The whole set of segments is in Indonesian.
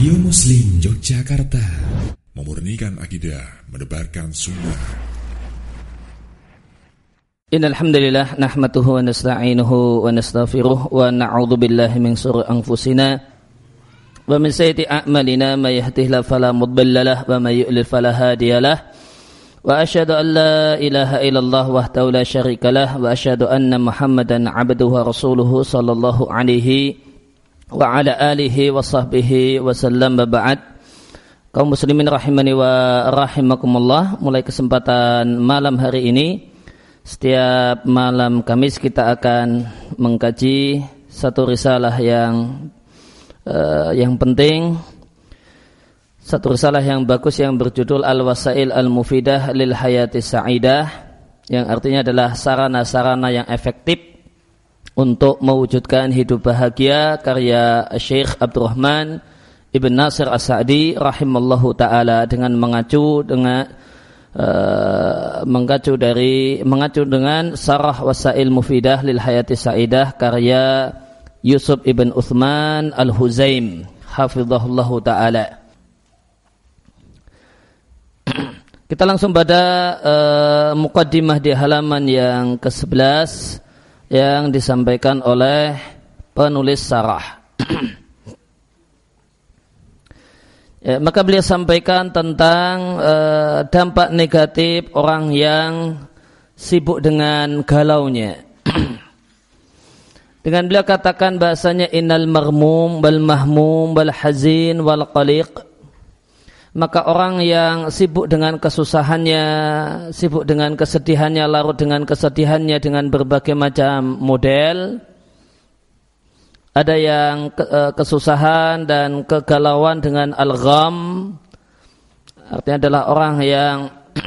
Radio Muslim Yogyakarta. Memurnikan akidah Menebarkan sunnah. Innal hamdalillah nahmaduhu wa nasta'inuhu wa nastaghfiruh wa na'udzu billahi min shururi anfusina. Wa min sayyiati a'malina may yahdihillahu fala mudilla lahu wa may yudlil fala hadiyalah wa asyhadu an la ilaha illallah wahdahu la syarika lah wa asyhadu anna muhammadan abduhu wa rasuluhu sallallahu alaihi wa ala alihi wa sahbihi wa sallam ba'd. Kaum muslimin rahimani wa rahimakumullah mulai kesempatan malam hari ini setiap malam Kamis kita akan mengkaji satu risalah yang uh, yang penting satu risalah yang bagus yang berjudul Al-Wasail Al-Mufidah lil Hayati Sa'idah yang artinya adalah sarana-sarana yang efektif untuk mewujudkan hidup bahagia karya Syekh Abdurrahman Ibn Nasir As-Sa'di rahimallahu taala dengan mengacu dengan uh, mengacu dari mengacu dengan Sarah Wasail Mufidah lil Hayati Sa'idah karya Yusuf Ibn Uthman Al-Huzaim. Hafizahullahu taala. Kita langsung pada uh, mukaddimah di halaman yang ke-11 yang disampaikan oleh penulis sarah. ya, maka beliau sampaikan tentang uh, dampak negatif orang yang sibuk dengan galaunya. dengan beliau katakan bahasanya innal marmum bal mahmum bal hazin wal qaliq maka orang yang sibuk dengan kesusahannya, sibuk dengan kesedihannya, larut dengan kesedihannya dengan berbagai macam model, ada yang eh, kesusahan dan kegalauan dengan al-gham, artinya adalah orang yang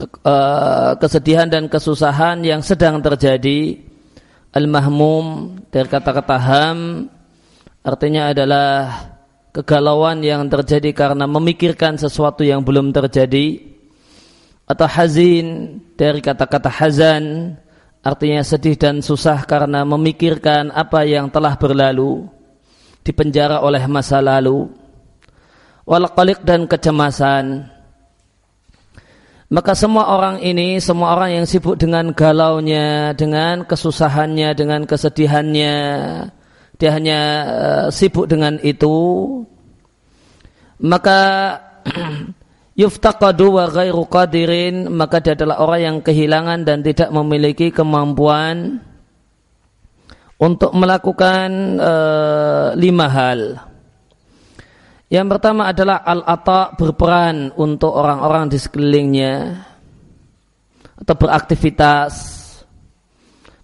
eh, kesedihan dan kesusahan yang sedang terjadi, al-mahmum dari kata-kata ham, artinya adalah kegalauan yang terjadi karena memikirkan sesuatu yang belum terjadi atau hazin dari kata-kata hazan artinya sedih dan susah karena memikirkan apa yang telah berlalu dipenjara oleh masa lalu. Wal dan kecemasan. Maka semua orang ini semua orang yang sibuk dengan galaunya dengan kesusahannya dengan kesedihannya dia hanya uh, sibuk dengan itu maka yuftaqadu wa ghairu qadirin maka dia adalah orang yang kehilangan dan tidak memiliki kemampuan untuk melakukan uh, lima hal. Yang pertama adalah al-ata berperan untuk orang-orang di sekelilingnya atau beraktivitas.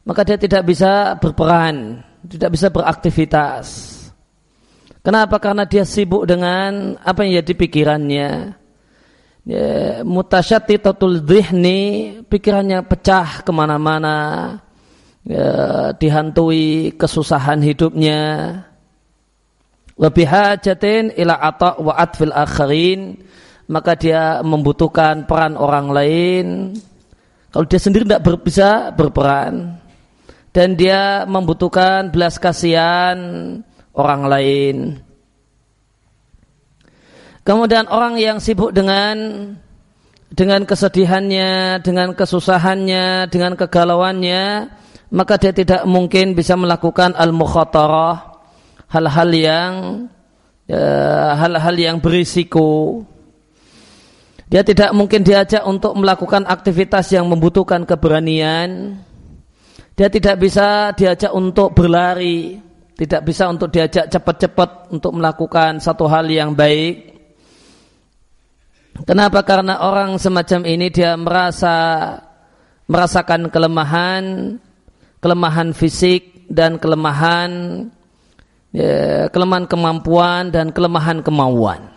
Maka dia tidak bisa berperan tidak bisa beraktivitas. Kenapa? Karena dia sibuk dengan apa yang jadi pikirannya. Ya, mutasyatitatul dhihni, pikirannya pecah ke mana-mana. Ya, dihantui kesusahan hidupnya. Lebih hajatin ila ata wa atfil akharin. Maka dia membutuhkan peran orang lain. Kalau dia sendiri tidak bisa berperan dan dia membutuhkan belas kasihan orang lain. Kemudian orang yang sibuk dengan dengan kesedihannya, dengan kesusahannya, dengan kegalauannya, maka dia tidak mungkin bisa melakukan al-mukhatarah, hal-hal yang ya, hal-hal yang berisiko. Dia tidak mungkin diajak untuk melakukan aktivitas yang membutuhkan keberanian dia tidak bisa diajak untuk berlari, tidak bisa untuk diajak cepat-cepat untuk melakukan satu hal yang baik. Kenapa? Karena orang semacam ini dia merasa merasakan kelemahan, kelemahan fisik dan kelemahan ya, kelemahan kemampuan dan kelemahan kemauan.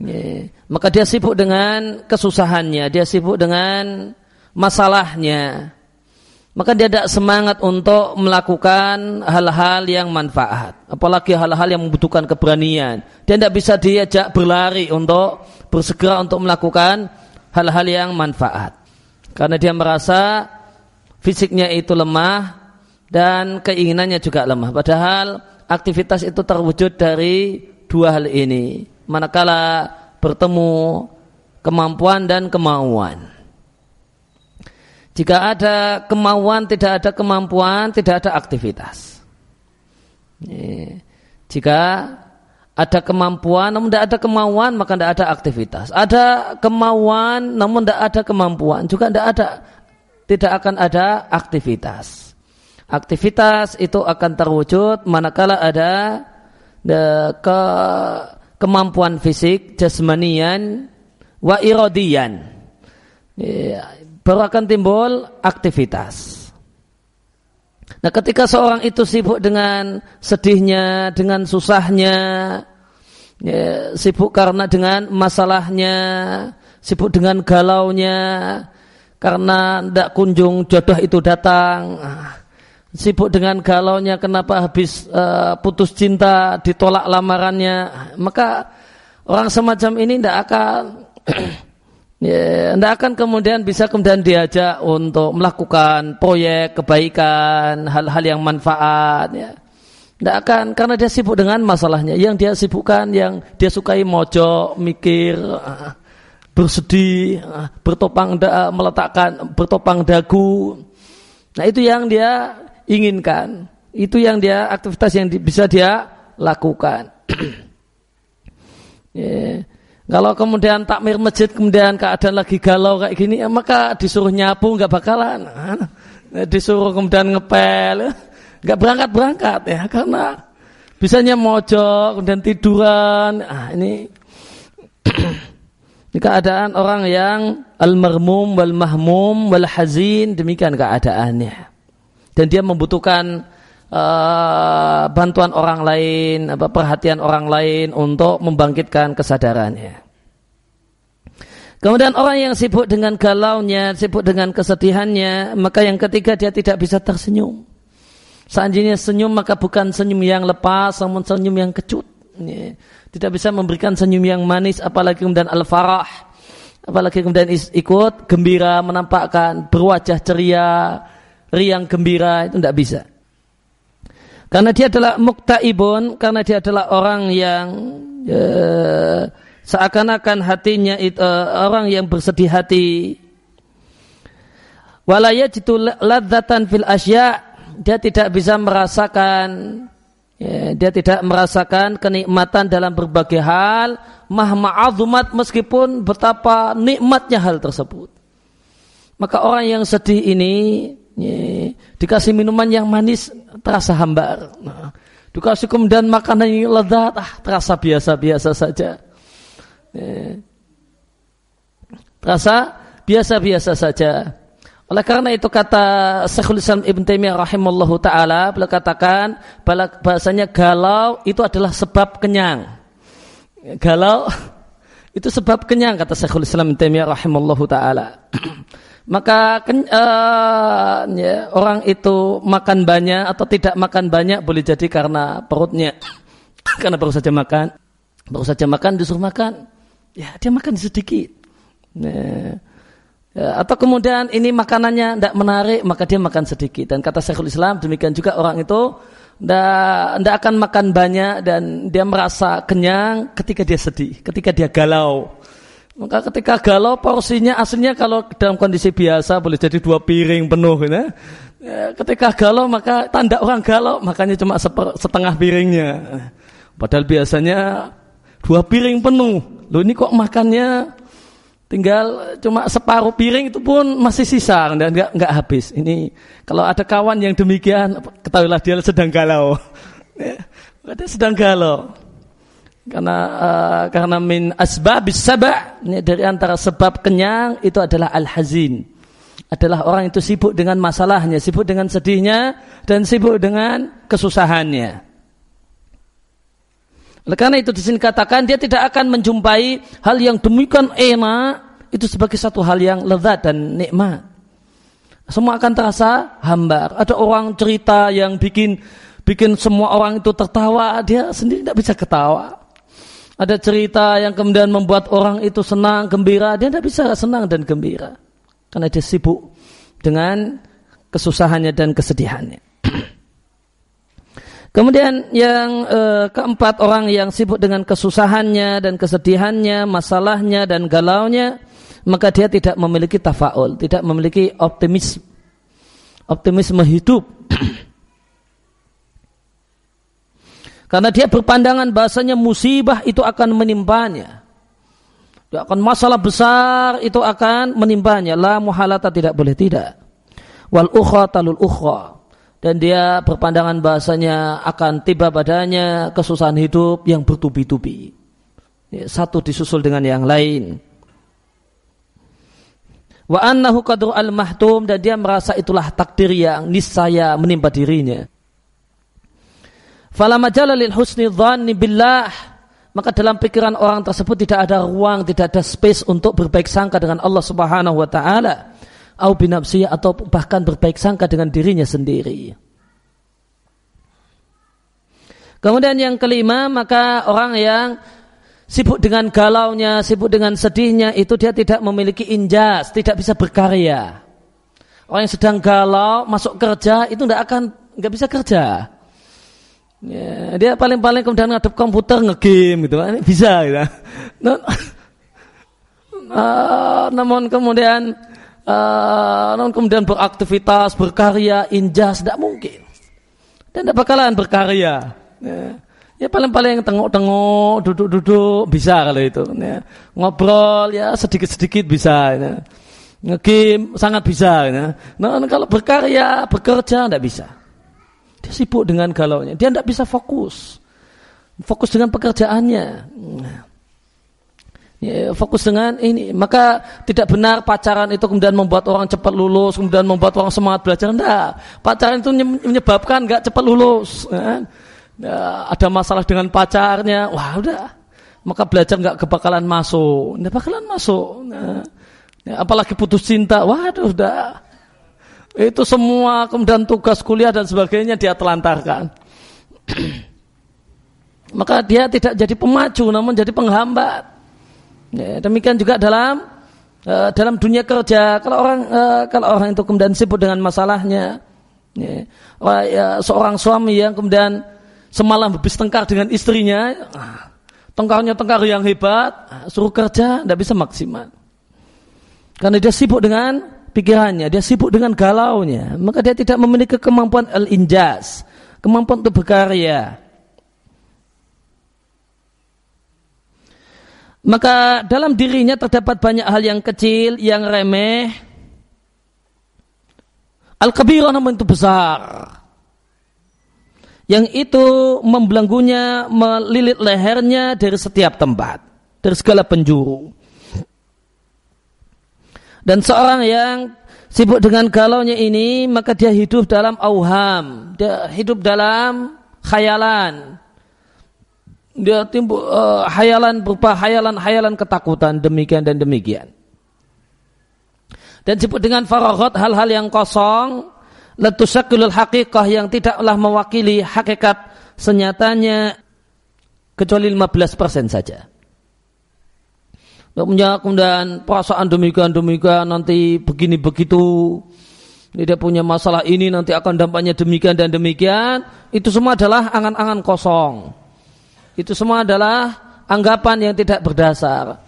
Ya. Maka dia sibuk dengan kesusahannya, dia sibuk dengan masalahnya maka dia tidak semangat untuk melakukan hal-hal yang manfaat. Apalagi hal-hal yang membutuhkan keberanian. Dia tidak bisa diajak berlari untuk bersegera untuk melakukan hal-hal yang manfaat. Karena dia merasa fisiknya itu lemah dan keinginannya juga lemah. Padahal aktivitas itu terwujud dari dua hal ini. Manakala bertemu kemampuan dan kemauan. Jika ada kemauan, tidak ada kemampuan, tidak ada aktivitas. Jika ada kemampuan, namun tidak ada kemauan, maka tidak ada aktivitas. Ada kemauan, namun tidak ada kemampuan, juga tidak ada, tidak akan ada aktivitas. Aktivitas itu akan terwujud manakala ada the, ke, kemampuan fisik, jasmanian, wa irodian. Ya, baru akan timbul aktivitas. Nah ketika seorang itu sibuk dengan sedihnya, dengan susahnya, ya, sibuk karena dengan masalahnya, sibuk dengan galaunya, karena tidak kunjung jodoh itu datang, sibuk dengan galaunya kenapa habis uh, putus cinta, ditolak lamarannya, maka orang semacam ini tidak akan Ya, akan kemudian bisa kemudian diajak untuk melakukan proyek kebaikan, hal-hal yang manfaat. Ya. Tidak akan karena dia sibuk dengan masalahnya. Yang dia sibukkan, yang dia sukai mojo, mikir, ah, bersedih, ah, bertopang da, meletakkan bertopang dagu. Nah itu yang dia inginkan. Itu yang dia aktivitas yang bisa dia lakukan. yeah. Kalau kemudian takmir masjid kemudian keadaan lagi galau kayak gini, ya maka disuruh nyapu nggak bakalan. Nah, disuruh kemudian ngepel, nggak berangkat berangkat ya karena bisanya mojok kemudian tiduran. Ah, ini ini keadaan orang yang al-marmum wal mahmum wal hazin demikian keadaannya. Dan dia membutuhkan uh, bantuan orang lain, apa perhatian orang lain untuk membangkitkan kesadarannya. Kemudian orang yang sibuk dengan galaunya, sibuk dengan kesedihannya, maka yang ketiga dia tidak bisa tersenyum. Seandainya senyum maka bukan senyum yang lepas, namun senyum yang kecut. Tidak bisa memberikan senyum yang manis, apalagi kemudian al-farah. Apalagi kemudian ikut gembira, menampakkan berwajah ceria, riang gembira, itu tidak bisa. Karena dia adalah muktaibun, karena dia adalah orang yang uh, seakan-akan hatinya itu uh, orang yang bersedih hati. Walaya jitu ladzatan fil asya, dia tidak bisa merasakan ya, dia tidak merasakan kenikmatan dalam berbagai hal mahma azumat meskipun betapa nikmatnya hal tersebut. Maka orang yang sedih ini ya, dikasih minuman yang manis terasa hambar. Nah, dikasih kemudian makanan yang lezat, ah, terasa biasa-biasa saja. Terasa biasa-biasa saja. Oleh karena itu kata Syekhul Islam Ibn Taimiyah rahimallahu taala beliau katakan bahasanya galau itu adalah sebab kenyang. Galau itu sebab kenyang kata Syekhul Islam Ibn Taimiyah rahimallahu taala. maka uh, ya, orang itu makan banyak atau tidak makan banyak boleh jadi karena perutnya. Karena baru saja makan. Baru saja makan disuruh makan. Ya dia makan sedikit. Ya. Ya, atau kemudian ini makanannya tidak menarik maka dia makan sedikit. Dan kata Syekhul Islam demikian juga orang itu tidak akan makan banyak dan dia merasa kenyang ketika dia sedih ketika dia galau maka ketika galau porsinya aslinya kalau dalam kondisi biasa boleh jadi dua piring penuh ya. ya ketika galau maka tanda orang galau makanya cuma seper, setengah piringnya. Padahal biasanya dua piring penuh. Loh ini kok makannya tinggal cuma separuh piring itu pun masih sisa dan nggak nggak habis. Ini kalau ada kawan yang demikian ketahuilah dia sedang galau. Ya, dia sedang galau karena uh, karena min asbabis sabah dari antara sebab kenyang itu adalah al hazin adalah orang itu sibuk dengan masalahnya sibuk dengan sedihnya dan sibuk dengan kesusahannya. Oleh karena itu di sini katakan dia tidak akan menjumpai hal yang demikian enak itu sebagai satu hal yang lezat dan nikmat. Semua akan terasa hambar. Ada orang cerita yang bikin bikin semua orang itu tertawa dia sendiri tidak bisa ketawa ada cerita yang kemudian membuat orang itu senang, gembira. Dia tidak bisa senang dan gembira. Karena dia sibuk dengan kesusahannya dan kesedihannya. Kemudian yang eh, keempat orang yang sibuk dengan kesusahannya dan kesedihannya, masalahnya dan galaunya, maka dia tidak memiliki tafaul, tidak memiliki optimisme, optimisme hidup. Karena dia berpandangan bahasanya musibah itu akan menimpanya. Dia akan masalah besar itu akan menimpanya. La muhalata tidak boleh tidak. Wal ukhra talul ukhra dan dia berpandangan bahasanya akan tiba padanya kesusahan hidup yang bertubi-tubi. Ya, satu disusul dengan yang lain. Wa annahu qadru al-mahtum dan dia merasa itulah takdir yang niscaya menimpa dirinya. Fala lil husni dhanni billah maka dalam pikiran orang tersebut tidak ada ruang, tidak ada space untuk berbaik sangka dengan Allah Subhanahu wa taala au binafsiyah atau bahkan berbaik sangka dengan dirinya sendiri. Kemudian yang kelima, maka orang yang sibuk dengan galaunya, sibuk dengan sedihnya, itu dia tidak memiliki injas, tidak bisa berkarya. Orang yang sedang galau, masuk kerja, itu tidak akan, nggak bisa kerja. Ya, dia paling-paling kemudian ngadep komputer ngegame gitu, bisa gitu. Nah, namun kemudian uh, namun kemudian beraktivitas, berkarya, injas, tidak mungkin. Dan tidak bakalan berkarya. Ya, ya paling-paling tengok-tengok, duduk-duduk bisa kalau itu. Ya. Ngobrol ya sedikit-sedikit bisa. Ya. Ngegame sangat bisa. Ya. Nah, kalau berkarya, bekerja tidak bisa. Dia sibuk dengan galaunya. Dia tidak bisa fokus. Fokus dengan pekerjaannya. Nah ya, fokus dengan ini maka tidak benar pacaran itu kemudian membuat orang cepat lulus kemudian membuat orang semangat belajar enggak pacaran itu menyebabkan nggak cepat lulus ya. Ya, ada masalah dengan pacarnya wah udah maka belajar nggak kebakalan masuk nggak bakalan masuk ya. Ya, apalagi putus cinta waduh udah itu semua kemudian tugas kuliah dan sebagainya dia telantarkan. Maka dia tidak jadi pemacu namun jadi penghambat. Ya, demikian juga dalam uh, dalam dunia kerja. Kalau orang uh, kalau orang itu kemudian sibuk dengan masalahnya ya, ya, seorang suami yang kemudian semalam habis tengkar dengan istrinya ah, tengkarnya tengkar yang hebat ah, suruh kerja tidak bisa maksimal. Karena dia sibuk dengan pikirannya dia sibuk dengan galaunya maka dia tidak memiliki kemampuan al-injas kemampuan untuk berkarya Maka dalam dirinya terdapat banyak hal yang kecil, yang remeh. Al-kabirah namun itu besar. Yang itu membelenggunya, melilit lehernya dari setiap tempat. Dari segala penjuru. Dan seorang yang sibuk dengan galaunya ini, maka dia hidup dalam auham. Dia hidup dalam khayalan dia timbul uh, hayalan berupa hayalan-hayalan ketakutan demikian dan demikian. Dan disebut dengan faragot hal-hal yang kosong letusakilul hakikah yang tidaklah mewakili hakikat senyatanya kecuali 15% saja. Punya kemudian perasaan demikian demikian nanti begini begitu dia punya masalah ini nanti akan dampaknya demikian dan demikian itu semua adalah angan-angan kosong itu semua adalah anggapan yang tidak berdasar.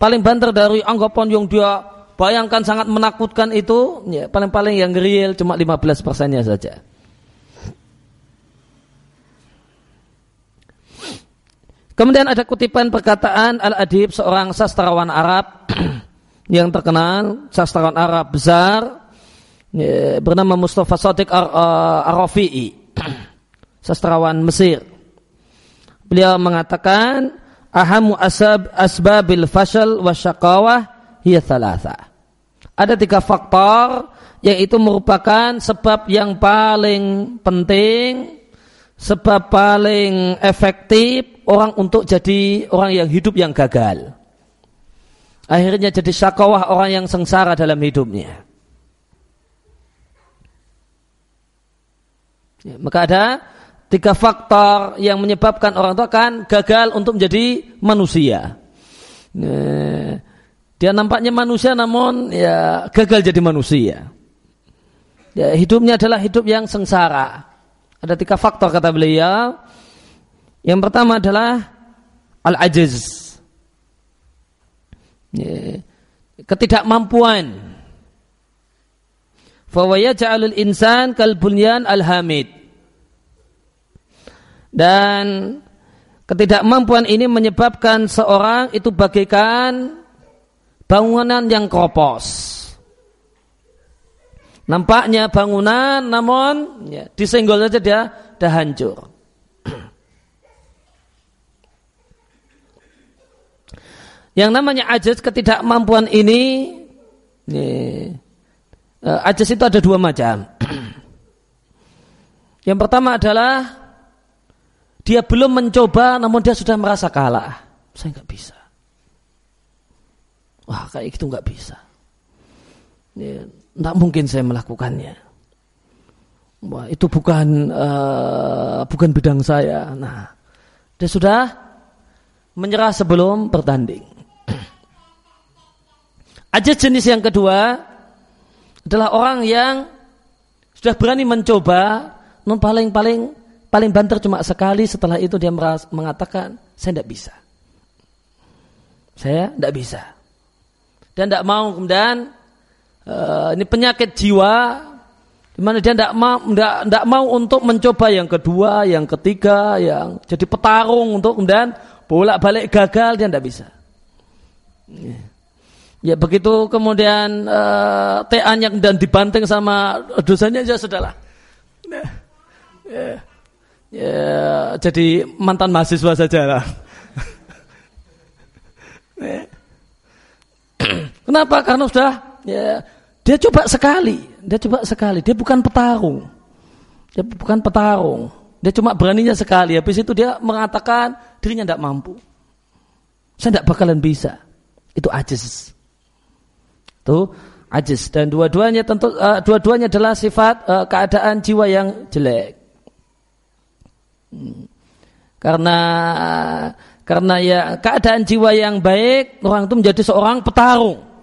Paling banter dari anggapan yang dia bayangkan sangat menakutkan itu, ya, paling-paling yang real cuma 15 persennya saja. Kemudian ada kutipan perkataan Al-Adib seorang sastrawan Arab yang terkenal, sastrawan Arab besar ya, bernama Mustafa Sadiq Ar-Rafi'i, sastrawan Mesir. Beliau mengatakan ahamu asab asbabil fashal wa syaqawah hiya thalatha. Ada tiga faktor yang itu merupakan sebab yang paling penting, sebab paling efektif orang untuk jadi orang yang hidup yang gagal. Akhirnya jadi syakawah orang yang sengsara dalam hidupnya. Ya, maka ada tiga faktor yang menyebabkan orang itu akan gagal untuk menjadi manusia. Dia nampaknya manusia namun ya gagal jadi manusia. Ya, hidupnya adalah hidup yang sengsara. Ada tiga faktor kata beliau. Yang pertama adalah al-ajiz. Ya, ketidakmampuan. Fawaya ja'alul insan kal bunyan al-hamid. Dan ketidakmampuan ini menyebabkan seorang itu bagaikan bangunan yang kropos. Nampaknya bangunan namun ya, disenggol saja dia dah hancur. Yang namanya ajas ketidakmampuan ini, ini uh, ajas itu ada dua macam. Yang pertama adalah dia belum mencoba namun dia sudah merasa kalah. Saya nggak bisa. Wah kayak gitu nggak bisa. Ya, tidak mungkin saya melakukannya. Wah, itu bukan uh, bukan bidang saya. Nah, dia sudah menyerah sebelum bertanding. Aja jenis yang kedua adalah orang yang sudah berani mencoba, non paling paling paling banter cuma sekali. Setelah itu dia meras, mengatakan saya tidak bisa. Saya tidak bisa. Dan tidak mau kemudian uh, ini penyakit jiwa di mana dia tidak mau tidak mau untuk mencoba yang kedua, yang ketiga, yang jadi petarung untuk kemudian bolak-balik gagal dia tidak bisa. Ya begitu kemudian uh, eh, TA yang dan dibanting sama dosanya aja sudahlah. Ya, ya, ya, jadi mantan mahasiswa saja lah. Ya. Kenapa? Karena sudah ya dia coba sekali, dia coba sekali. Dia bukan petarung. Dia bukan petarung. Dia cuma beraninya sekali. Habis itu dia mengatakan dirinya tidak mampu. Saya tidak bakalan bisa. Itu ajis. Itu ajis. Dan dua-duanya tentu uh, dua-duanya adalah sifat uh, keadaan jiwa yang jelek. Hmm. Karena karena ya keadaan jiwa yang baik orang itu menjadi seorang petarung.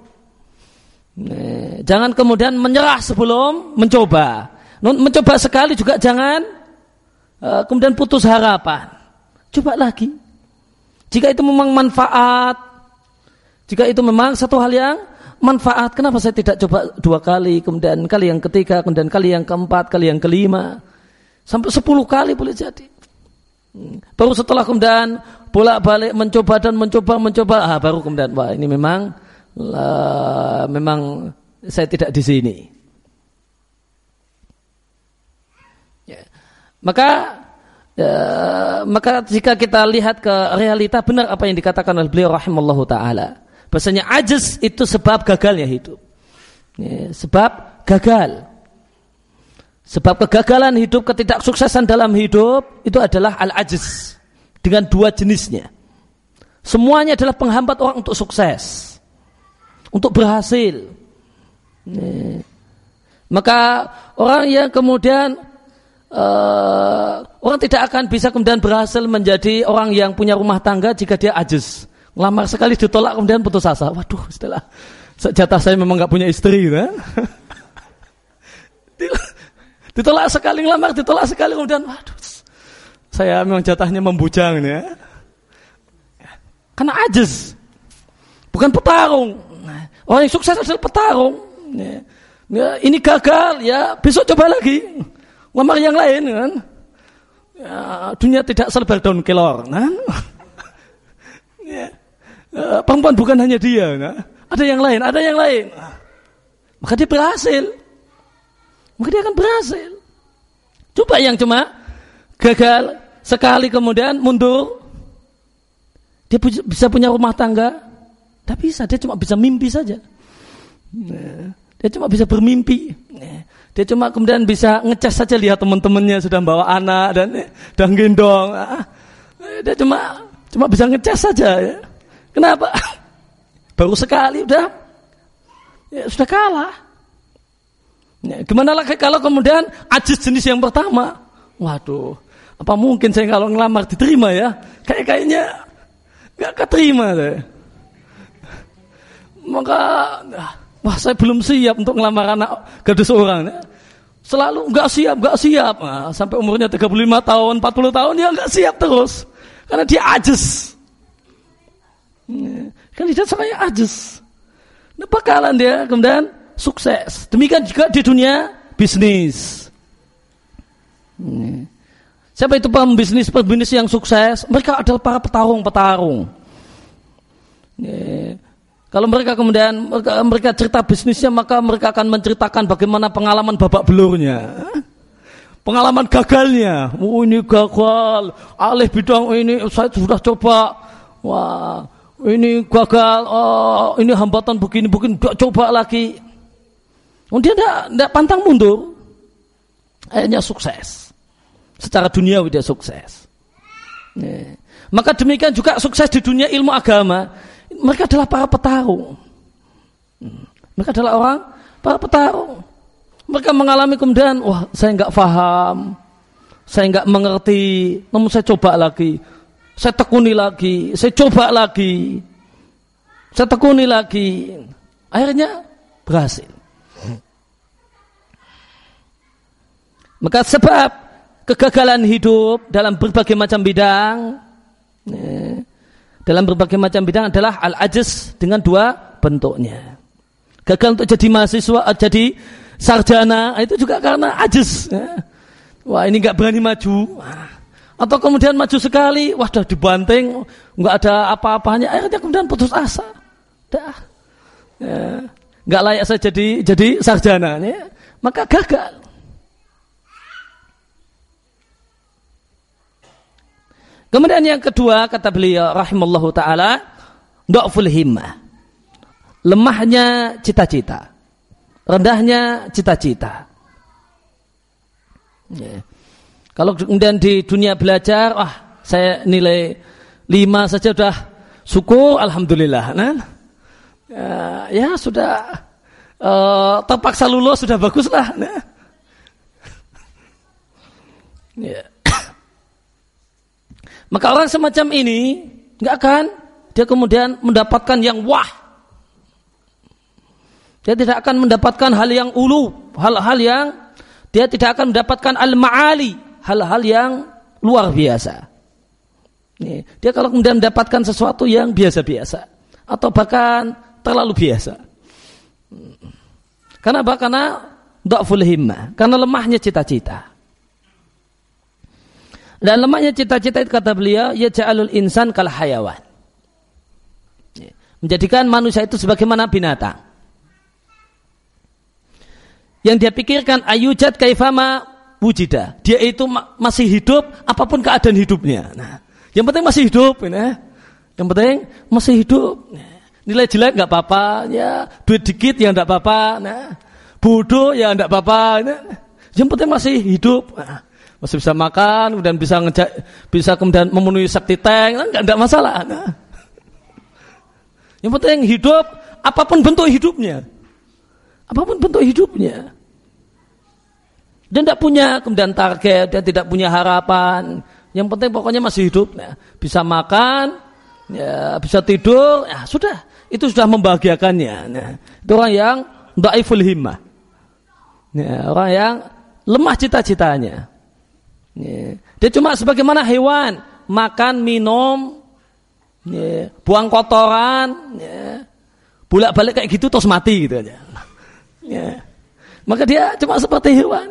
Jangan kemudian menyerah sebelum mencoba. Mencoba sekali juga jangan uh, kemudian putus harapan. Coba lagi. Jika itu memang manfaat, jika itu memang satu hal yang manfaat, kenapa saya tidak coba dua kali, kemudian kali yang ketiga, kemudian kali yang keempat, kali yang kelima, sampai sepuluh kali boleh jadi. Hmm. Baru setelah kemudian bolak-balik mencoba dan mencoba mencoba, ah, baru kemudian wah ini memang lah, memang saya tidak di sini. Ya. Maka ya, maka jika kita lihat ke realita benar apa yang dikatakan oleh beliau rahimallahu taala. Bahasanya ajiz itu sebab gagalnya hidup. Ya, sebab gagal. Sebab kegagalan hidup, ketidaksuksesan dalam hidup itu adalah al-ajiz dengan dua jenisnya. Semuanya adalah penghambat orang untuk sukses untuk berhasil. Maka orang yang kemudian uh, orang tidak akan bisa kemudian berhasil menjadi orang yang punya rumah tangga jika dia ajus. Lamar sekali ditolak kemudian putus asa. Waduh, setelah jatah saya memang nggak punya istri, kan? ditolak sekali lamar, ditolak sekali kemudian, waduh, saya memang jatahnya membujang ya. Karena ajus, bukan petarung. Orang yang sukses adalah petarung. Ya. Ya, ini gagal, ya besok coba lagi. Lamar yang lain kan. Ya, dunia tidak serba daun kelor. Kan? ya. perempuan bukan hanya dia. Kan? Ada yang lain, ada yang lain. Maka dia berhasil. Maka dia akan berhasil. Coba yang cuma gagal sekali kemudian mundur. Dia bisa punya rumah tangga, tidak bisa, dia cuma bisa mimpi saja. Dia cuma bisa bermimpi. Dia cuma kemudian bisa ngecas saja lihat teman-temannya sudah bawa anak dan dan gendong. Dia cuma cuma bisa ngecas saja. Ya. Kenapa? Baru sekali udah ya, sudah kalah. Ya, gimana lagi kalau kemudian ajis jenis yang pertama? Waduh, apa mungkin saya kalau ngelamar diterima ya? Kayak kayaknya nggak keterima deh maka wah saya belum siap untuk ngelamar anak gadis orang. Selalu nggak siap, nggak siap. Nah, sampai umurnya 35 tahun, 40 tahun dia nggak siap terus. Karena dia ajes. Kandidat saya ajes. Nah, bakalan dia kemudian sukses. Demikian juga di dunia bisnis. Siapa itu pembisnis pembisnis yang sukses? Mereka adalah para petarung-petarung. Kalau mereka kemudian mereka, mereka cerita bisnisnya maka mereka akan menceritakan bagaimana pengalaman babak belurnya. Pengalaman gagalnya. Oh ini gagal. Alih bidang ini saya sudah coba. Wah, ini gagal. Oh, ini hambatan begini begini. Coba lagi. Oh, dia tidak pantang mundur. Akhirnya sukses. Secara dunia dia sukses. Maka demikian juga sukses di dunia ilmu agama. Mereka adalah para petarung. Mereka adalah orang para petarung. Mereka mengalami kemudian, wah saya nggak paham, saya nggak mengerti, namun saya coba lagi, saya tekuni lagi, saya coba lagi, saya tekuni lagi, akhirnya berhasil. Maka sebab kegagalan hidup dalam berbagai macam bidang, ya, dalam berbagai macam bidang adalah al-ajaz dengan dua bentuknya. Gagal untuk jadi mahasiswa, jadi sarjana itu juga karena ajis. Ya. Wah ini nggak berani maju. Atau kemudian maju sekali, wah sudah dibanting, nggak ada apa-apanya, akhirnya kemudian putus asa. Dah, ya. nggak layak saya jadi jadi sarjana, ya. maka gagal. Kemudian yang kedua kata beliau rahimallahu taala, dhaful himmah. Lemahnya cita-cita rendahnya cita-cita. Ya. Kalau kemudian di dunia belajar, wah saya nilai lima saja sudah syukur, alhamdulillah. Nah, ya, ya sudah uh, terpaksa lulus sudah bagus lah. Nah. Ya. Maka orang semacam ini nggak akan dia kemudian mendapatkan yang wah dia tidak akan mendapatkan hal yang ulu, hal-hal yang dia tidak akan mendapatkan al-ma'ali, hal-hal yang luar biasa. Dia kalau kemudian mendapatkan sesuatu yang biasa-biasa atau bahkan terlalu biasa. Karena apa? Karena himmah, karena lemahnya cita-cita. Dan lemahnya cita-cita itu kata beliau, ya ja'alul insan kal hayawan. Menjadikan manusia itu sebagaimana binatang yang dia pikirkan ayujat kaifama wujida. Dia itu masih hidup apa pun keadaan hidupnya. Nah, yang penting masih hidup, ya. Yang penting masih hidup. Nilai jelek nggak apa-apa, ya. Duit dikit ya nggak apa-apa. Nah, bodoh ya nggak apa-apa. Nah, yang penting masih hidup. Nah, masih bisa makan, kemudian bisa ngejak, bisa kemudian memenuhi septi tank, nah, nggak masalah. Nah. Yang penting hidup, apa pun bentuk hidupnya. Apa pun bentuk hidupnya. Dia tidak punya kemudian target, dia tidak punya harapan. Yang penting pokoknya masih hidup. Ya. Bisa makan, ya, bisa tidur, ya sudah. Itu sudah membahagiakannya. Ya. Itu orang yang da'iful himmah. Ya, orang yang lemah cita-citanya. Dia cuma sebagaimana hewan, makan, minum, buang kotoran, ya, bolak-balik kayak gitu terus mati gitu aja. Maka dia cuma seperti hewan.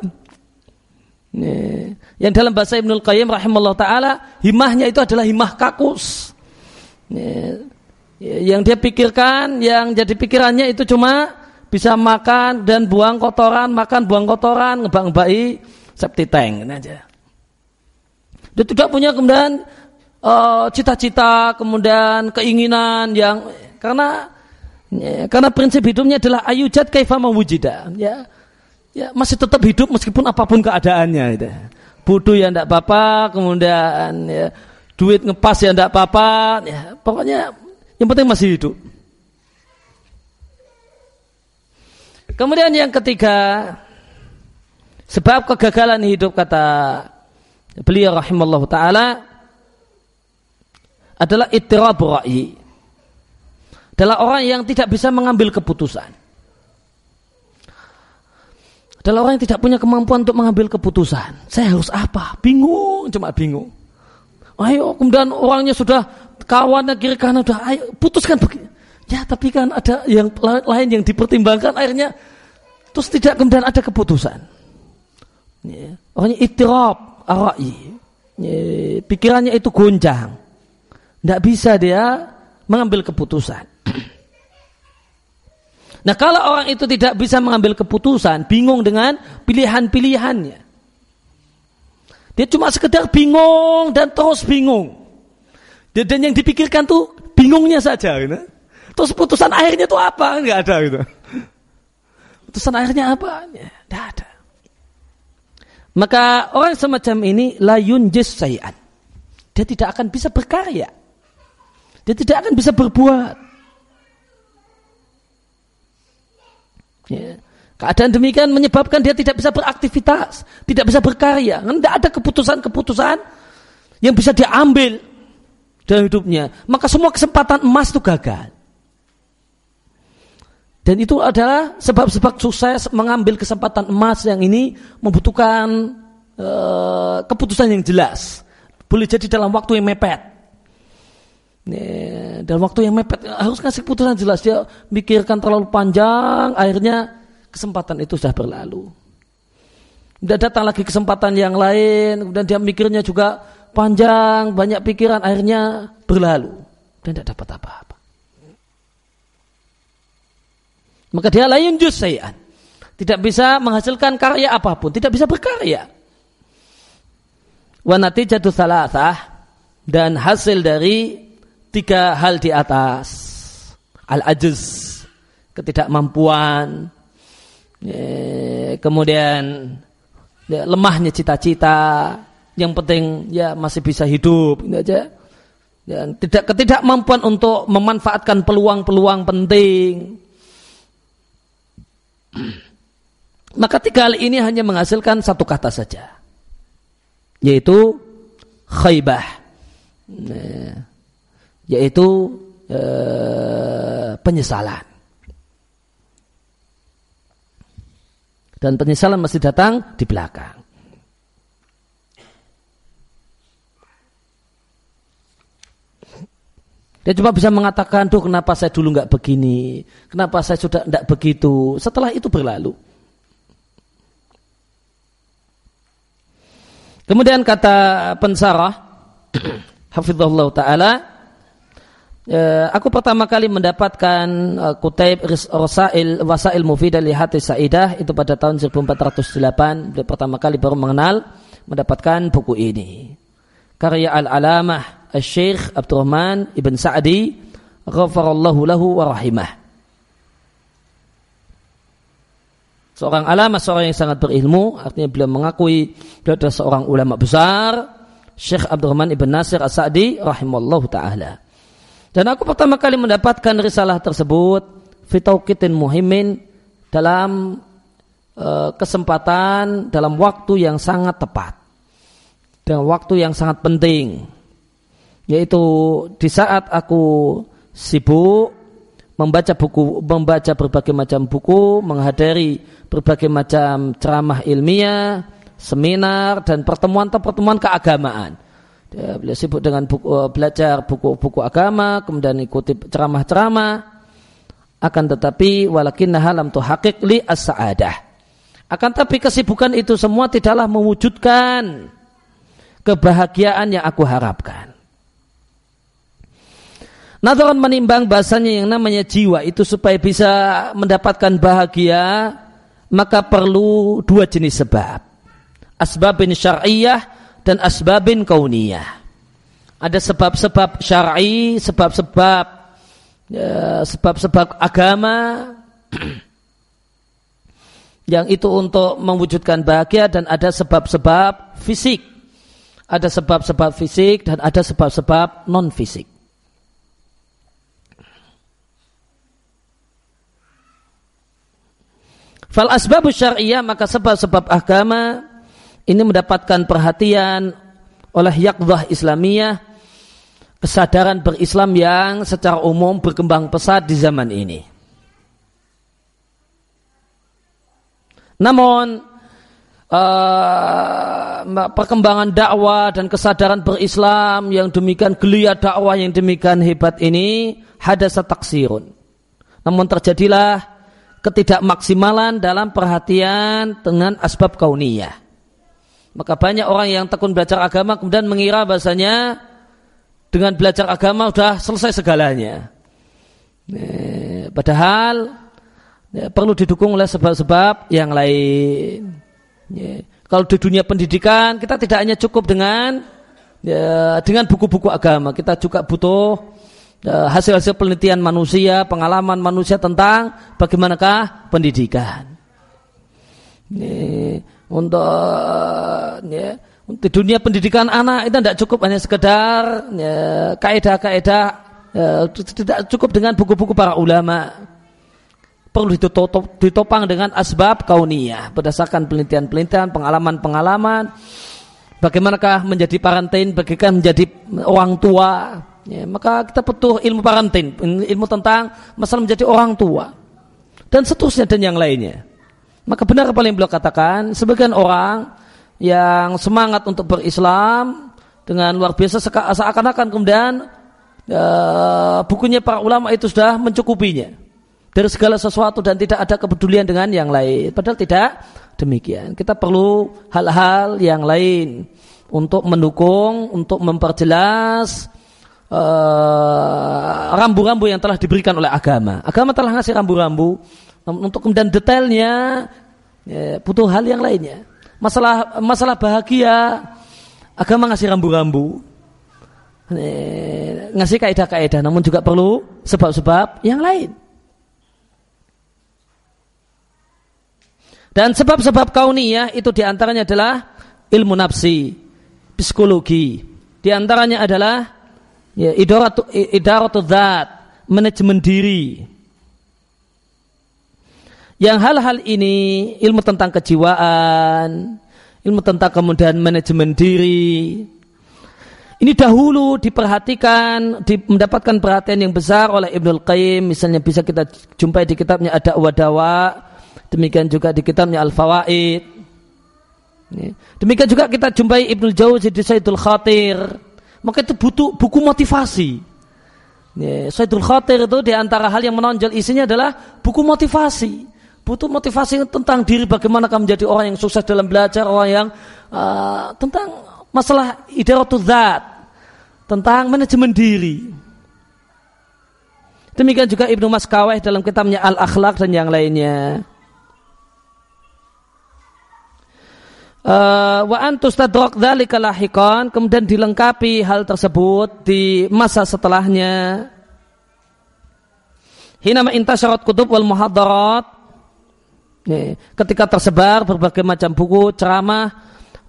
Ya. Yang dalam bahasa Ibnul Qayyim rahimahullah ta'ala, himahnya itu adalah himah kakus. Ya. Yang dia pikirkan, yang jadi pikirannya itu cuma bisa makan dan buang kotoran, makan buang kotoran, ngebang-ngebai septi tank. Aja. Dia tidak punya kemudian uh, cita-cita, kemudian keinginan yang karena Ya, karena prinsip hidupnya adalah ayujat kaifama wujida. Ya, ya masih tetap hidup meskipun apa pun keadaannya. Gitu. Bodoh ya tidak apa-apa, kemudian ya, duit ngepas ya tidak apa-apa. Ya, pokoknya yang penting masih hidup. Kemudian yang ketiga, sebab kegagalan hidup kata beliau rahimallahu taala adalah ittirab ra'yi adalah orang yang tidak bisa mengambil keputusan. adalah orang yang tidak punya kemampuan untuk mengambil keputusan. Saya harus apa? Bingung, cuma bingung. Ayo, kemudian orangnya sudah kawannya kiri kanan sudah, ayo putuskan. Ya, tapi kan ada yang lain yang dipertimbangkan akhirnya terus tidak kemudian ada keputusan. Ya. Orangnya itirab, arai. Ya, pikirannya itu gonjang. Tidak bisa dia mengambil keputusan. Nah kalau orang itu tidak bisa mengambil keputusan, bingung dengan pilihan-pilihannya. Dia cuma sekedar bingung dan terus bingung. Dan yang dipikirkan tuh bingungnya saja. Gitu. Terus putusan akhirnya tuh apa? Enggak ada gitu. Putusan akhirnya apa? Tidak ada. Maka orang semacam ini layun sayan. Dia tidak akan bisa berkarya. Dia tidak akan bisa berbuat. Ya. Keadaan demikian menyebabkan dia tidak bisa beraktivitas, tidak bisa berkarya. Tidak ada keputusan-keputusan yang bisa diambil dalam hidupnya. Maka semua kesempatan emas itu gagal. Dan itu adalah sebab-sebab sukses mengambil kesempatan emas yang ini membutuhkan uh, keputusan yang jelas. Boleh jadi dalam waktu yang mepet. Nih, dalam waktu yang mepet harus ngasih keputusan jelas dia mikirkan terlalu panjang akhirnya kesempatan itu sudah berlalu tidak datang lagi kesempatan yang lain dan dia mikirnya juga panjang banyak pikiran akhirnya berlalu dan tidak dapat apa-apa maka dia lain jusayan tidak bisa menghasilkan karya apa pun. Tidak bisa berkarya. Wanati jatuh salah dan hasil dari tiga hal di atas. Al-ajz ketidakmampuan. Ya, kemudian ya, lemahnya cita-cita. Yang penting ya masih bisa hidup. Ini aja. Dan tidak ketidakmampuan untuk memanfaatkan peluang-peluang penting maka tiga hal ini hanya menghasilkan satu kata saja yaitu khaybah nah, yaitu e, penyesalan. Dan penyesalan masih datang di belakang. Dia cuma bisa mengatakan, tuh kenapa saya dulu nggak begini, kenapa saya sudah tidak begitu. Setelah itu berlalu. Kemudian kata pensarah, Hafizullah Ta'ala, Ya, aku pertama kali mendapatkan uh, Kutaib Rasail Wasail Mufidah li Hati Sa'idah itu pada tahun 1408 Dia pertama kali baru mengenal mendapatkan buku ini karya Al-Alamah Al-Syekh Abdurrahman Ibn Sa'di ghafarallahu lahu wa rahimah Seorang alamah, seorang yang sangat berilmu artinya beliau mengakui beliau adalah seorang ulama besar Syekh Abdurrahman Ibn Nasir As-Sa'di rahimallahu ta'ala dan aku pertama kali mendapatkan risalah tersebut fitaukitin muhimin dalam uh, kesempatan dalam waktu yang sangat tepat. Dengan waktu yang sangat penting. Yaitu di saat aku sibuk membaca buku membaca berbagai macam buku, menghadiri berbagai macam ceramah ilmiah, seminar dan pertemuan-pertemuan keagamaan dia beliau sibuk dengan buku, uh, belajar buku-buku agama, kemudian ikuti ceramah-ceramah. Akan tetapi walakin halam tu hakik li as-sa'adah. Akan tapi kesibukan itu semua tidaklah mewujudkan kebahagiaan yang aku harapkan. Nadaran menimbang bahasanya yang namanya jiwa itu supaya bisa mendapatkan bahagia maka perlu dua jenis sebab. Asbabin syar'iyah dan asbabin kauniyah. Ada sebab-sebab syar'i, sebab-sebab ya, sebab-sebab agama yang itu untuk mewujudkan bahagia dan ada sebab-sebab fisik. Ada sebab-sebab fisik dan ada sebab-sebab non fisik. Fal asbab syariah maka sebab-sebab agama ini mendapatkan perhatian oleh yakdah Islamiyah kesadaran berislam yang secara umum berkembang pesat di zaman ini. Namun uh, perkembangan dakwah dan kesadaran berislam yang demikian gelia dakwah yang demikian hebat ini hadasa taksirun. Namun terjadilah ketidakmaksimalan dalam perhatian dengan asbab kauniyah. Maka banyak orang yang tekun belajar agama kemudian mengira bahasanya dengan belajar agama sudah selesai segalanya. Padahal perlu didukung oleh sebab-sebab yang lain. Ya. Kalau di dunia pendidikan kita tidak hanya cukup dengan dengan buku-buku agama, kita juga butuh hasil-hasil penelitian manusia, pengalaman manusia tentang bagaimanakah pendidikan. Ya, untuk ya, di dunia pendidikan anak itu tidak cukup hanya sekedar ya, kaedah-kaedah ya, tidak cukup dengan buku-buku para ulama perlu ditopang dengan asbab kauniyah berdasarkan penelitian-penelitian, pengalaman-pengalaman. Bagaimanakah menjadi parentin, bagaimana menjadi orang tua. Ya, maka kita butuh ilmu parentin, ilmu tentang masalah menjadi orang tua. Dan seterusnya dan yang lainnya. Maka benar apa yang beliau katakan, sebagian orang yang semangat untuk berislam dengan luar biasa seakan-akan kemudian ya, bukunya para ulama itu sudah mencukupinya dari segala sesuatu dan tidak ada kepedulian dengan yang lain. Padahal tidak demikian. Kita perlu hal-hal yang lain untuk mendukung, untuk memperjelas rambu-rambu uh, yang telah diberikan oleh agama. Agama telah ngasih rambu-rambu untuk kemudian detailnya ya, butuh hal yang lainnya. Masalah masalah bahagia, agama ngasih rambu-rambu, ngasih kaidah-kaidah, namun juga perlu sebab-sebab yang lain. Dan sebab-sebab kauniyah itu di antaranya adalah ilmu nafsi, psikologi. Di antaranya adalah ya, idaratu, idaratu dhat, manajemen diri. Yang hal-hal ini ilmu tentang kejiwaan, ilmu tentang kemudian manajemen diri. Ini dahulu diperhatikan, di, mendapatkan perhatian yang besar oleh Ibnul Qayyim. Misalnya bisa kita jumpai di kitabnya ada wadawa Demikian juga di kitabnya Al-Fawaid. Demikian juga kita jumpai Ibnu Jauzi di Sayyidul Khatir. Maka itu butuh buku motivasi. Sayyidul Khatir itu di antara hal yang menonjol isinya adalah buku motivasi. Butuh motivasi tentang diri bagaimana kamu menjadi orang yang sukses dalam belajar, orang yang uh, tentang masalah idaratul zat, tentang manajemen diri. Demikian juga Ibnu Maskawai dalam kitabnya Al-Akhlaq dan yang lainnya. Uh, wa antustadrak dzalika kemudian dilengkapi hal tersebut di masa setelahnya. Hinama intasyarat kutub wal muhadarat ketika tersebar berbagai macam buku ceramah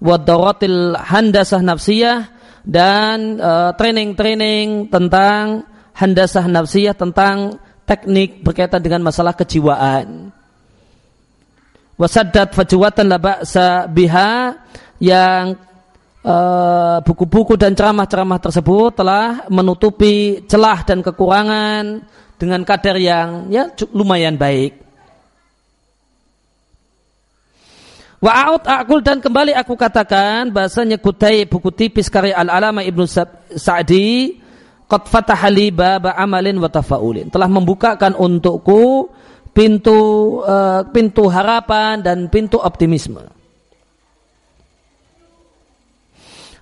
wadaratil handasah nafsiyah dan uh, training-training tentang handasah nafsiyah tentang teknik berkaitan dengan masalah kejiwaan wasaddat fajwatan la ba'sa biha yang eh, buku-buku uh, dan ceramah-ceramah tersebut telah menutupi celah dan kekurangan dengan kadar yang ya lumayan baik. Wa'aud akul dan kembali aku katakan bahasanya kutai buku tipis karya Al-Alama Ibnu Sa'di qad fatahali baba amalin wa tafaulin telah membukakan untukku pintu uh, pintu harapan dan pintu optimisme.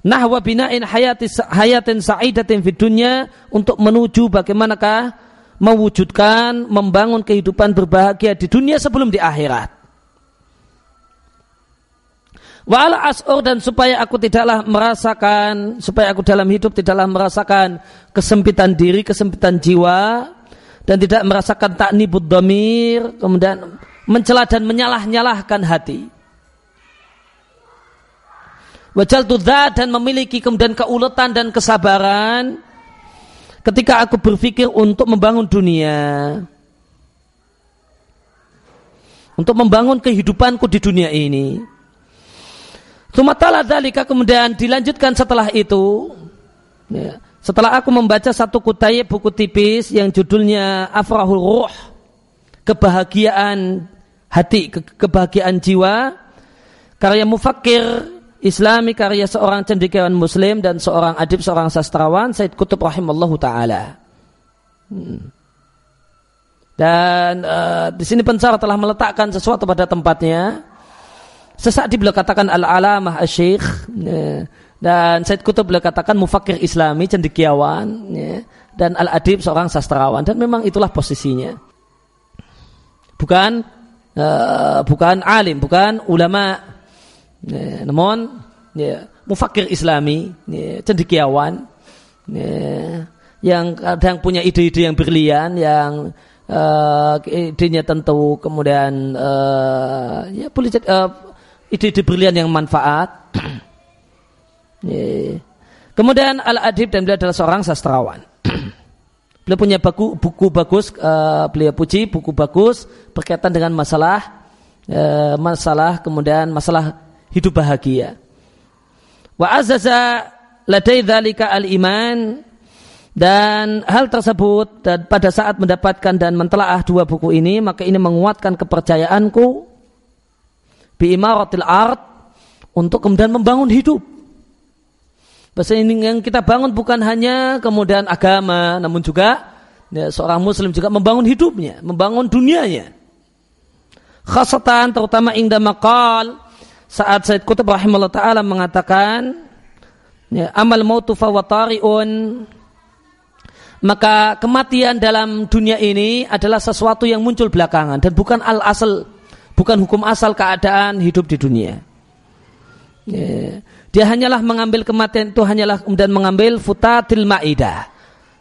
Nahwa bina'in hayati, hayatin sa'idatin fi dunya untuk menuju bagaimanakah mewujudkan membangun kehidupan berbahagia di dunia sebelum di akhirat. Wa ala as'ur dan supaya aku tidaklah merasakan supaya aku dalam hidup tidaklah merasakan kesempitan diri, kesempitan jiwa, dan tidak merasakan taknibud domir kemudian mencela dan menyalah-nyalahkan hati. Wajal tudza dan memiliki kemudian keuletan dan kesabaran ketika aku berpikir untuk membangun dunia. Untuk membangun kehidupanku di dunia ini. Sumatala dalika kemudian dilanjutkan setelah itu. Ya, setelah aku membaca satu kutai buku tipis yang judulnya Afrahul Ruh, kebahagiaan hati, ke kebahagiaan jiwa. Karya mufakir Islami, karya seorang cendekiawan muslim dan seorang adib, seorang sastrawan, Said Kutub rahimallahu taala. Hmm. Dan uh, di sini pencara telah meletakkan sesuatu pada tempatnya. Sesaat beliau katakan al-alamah asyikh. Ya. Dan Said Kutub beliau katakan mufakir islami, cendekiawan. Ya. Dan al-adib seorang sastrawan. Dan memang itulah posisinya. Bukan uh, bukan alim, bukan ulama. Ya. Namun ya, mufakir islami, ya, cendekiawan. Ya. Yang kadang punya ide-ide yang brilian, yang uh, idenya tentu kemudian uh, ya boleh ide-ide brilian yang manfaat kemudian al adib dan beliau adalah seorang sastrawan. Beliau punya buku buku bagus uh, beliau puji buku bagus berkaitan dengan masalah uh, masalah kemudian masalah hidup bahagia. Wa azaza ladai dzalika al iman dan hal tersebut dan pada saat mendapatkan dan mentelaah dua buku ini maka ini menguatkan kepercayaanku bi imaratil art untuk kemudian membangun hidup. Bahasa ini yang kita bangun bukan hanya kemudian agama namun juga ya, seorang muslim juga membangun hidupnya, membangun dunianya. Khasatan terutama ingda maqal saat Said Qutb rahimahullah taala mengatakan ya, amal mautu fawatariun maka kematian dalam dunia ini adalah sesuatu yang muncul belakangan dan bukan al asal bukan hukum asal keadaan hidup di dunia ya. Dia hanyalah mengambil kematian itu hanyalah kemudian mengambil futatil maidah.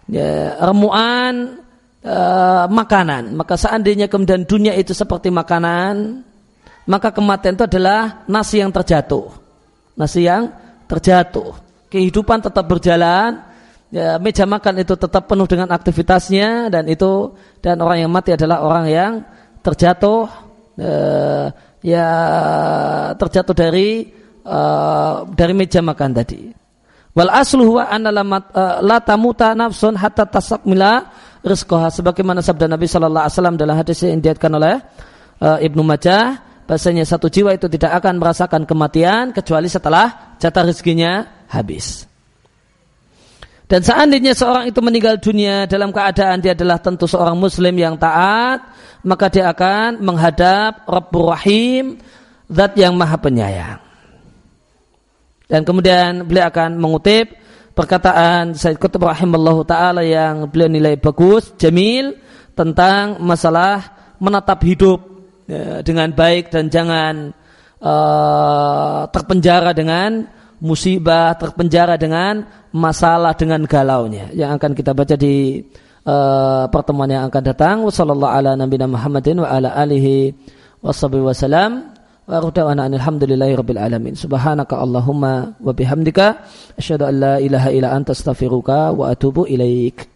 Ya, remuan uh, makanan. Maka seandainya kemudian dunia itu seperti makanan maka kematian itu adalah nasi yang terjatuh. Nasi yang terjatuh. Kehidupan tetap berjalan ya, meja makan itu tetap penuh dengan aktivitasnya dan itu dan orang yang mati adalah orang yang terjatuh uh, ya terjatuh dari uh, dari meja makan tadi. Wal aslu huwa anna la tamuta nafsun hatta tasakmila rizqaha sebagaimana sabda Nabi sallallahu alaihi wasallam dalam hadis yang diatkan oleh uh, Ibnu Majah bahasanya satu jiwa itu tidak akan merasakan kematian kecuali setelah jatah rezekinya habis. Dan seandainya seorang itu meninggal dunia dalam keadaan dia adalah tentu seorang muslim yang taat, maka dia akan menghadap Rabbur Rahim, zat yang maha penyayang. Dan kemudian beliau akan mengutip perkataan Said Qutb rahimallahu taala yang beliau nilai bagus, jamil tentang masalah menatap hidup ya, dengan baik dan jangan uh, terpenjara dengan musibah, terpenjara dengan masalah dengan galaunya yang akan kita baca di uh, pertemuan yang akan datang. Wassallallahu ala nabiyina Muhammadin wa ala alihi wasallam. Wa rutawana alhamdulillahi rabbil alamin. Subhanaka Allahumma wa bihamdika asyhadu an la ilaha illa anta astaghfiruka wa atubu ilaik.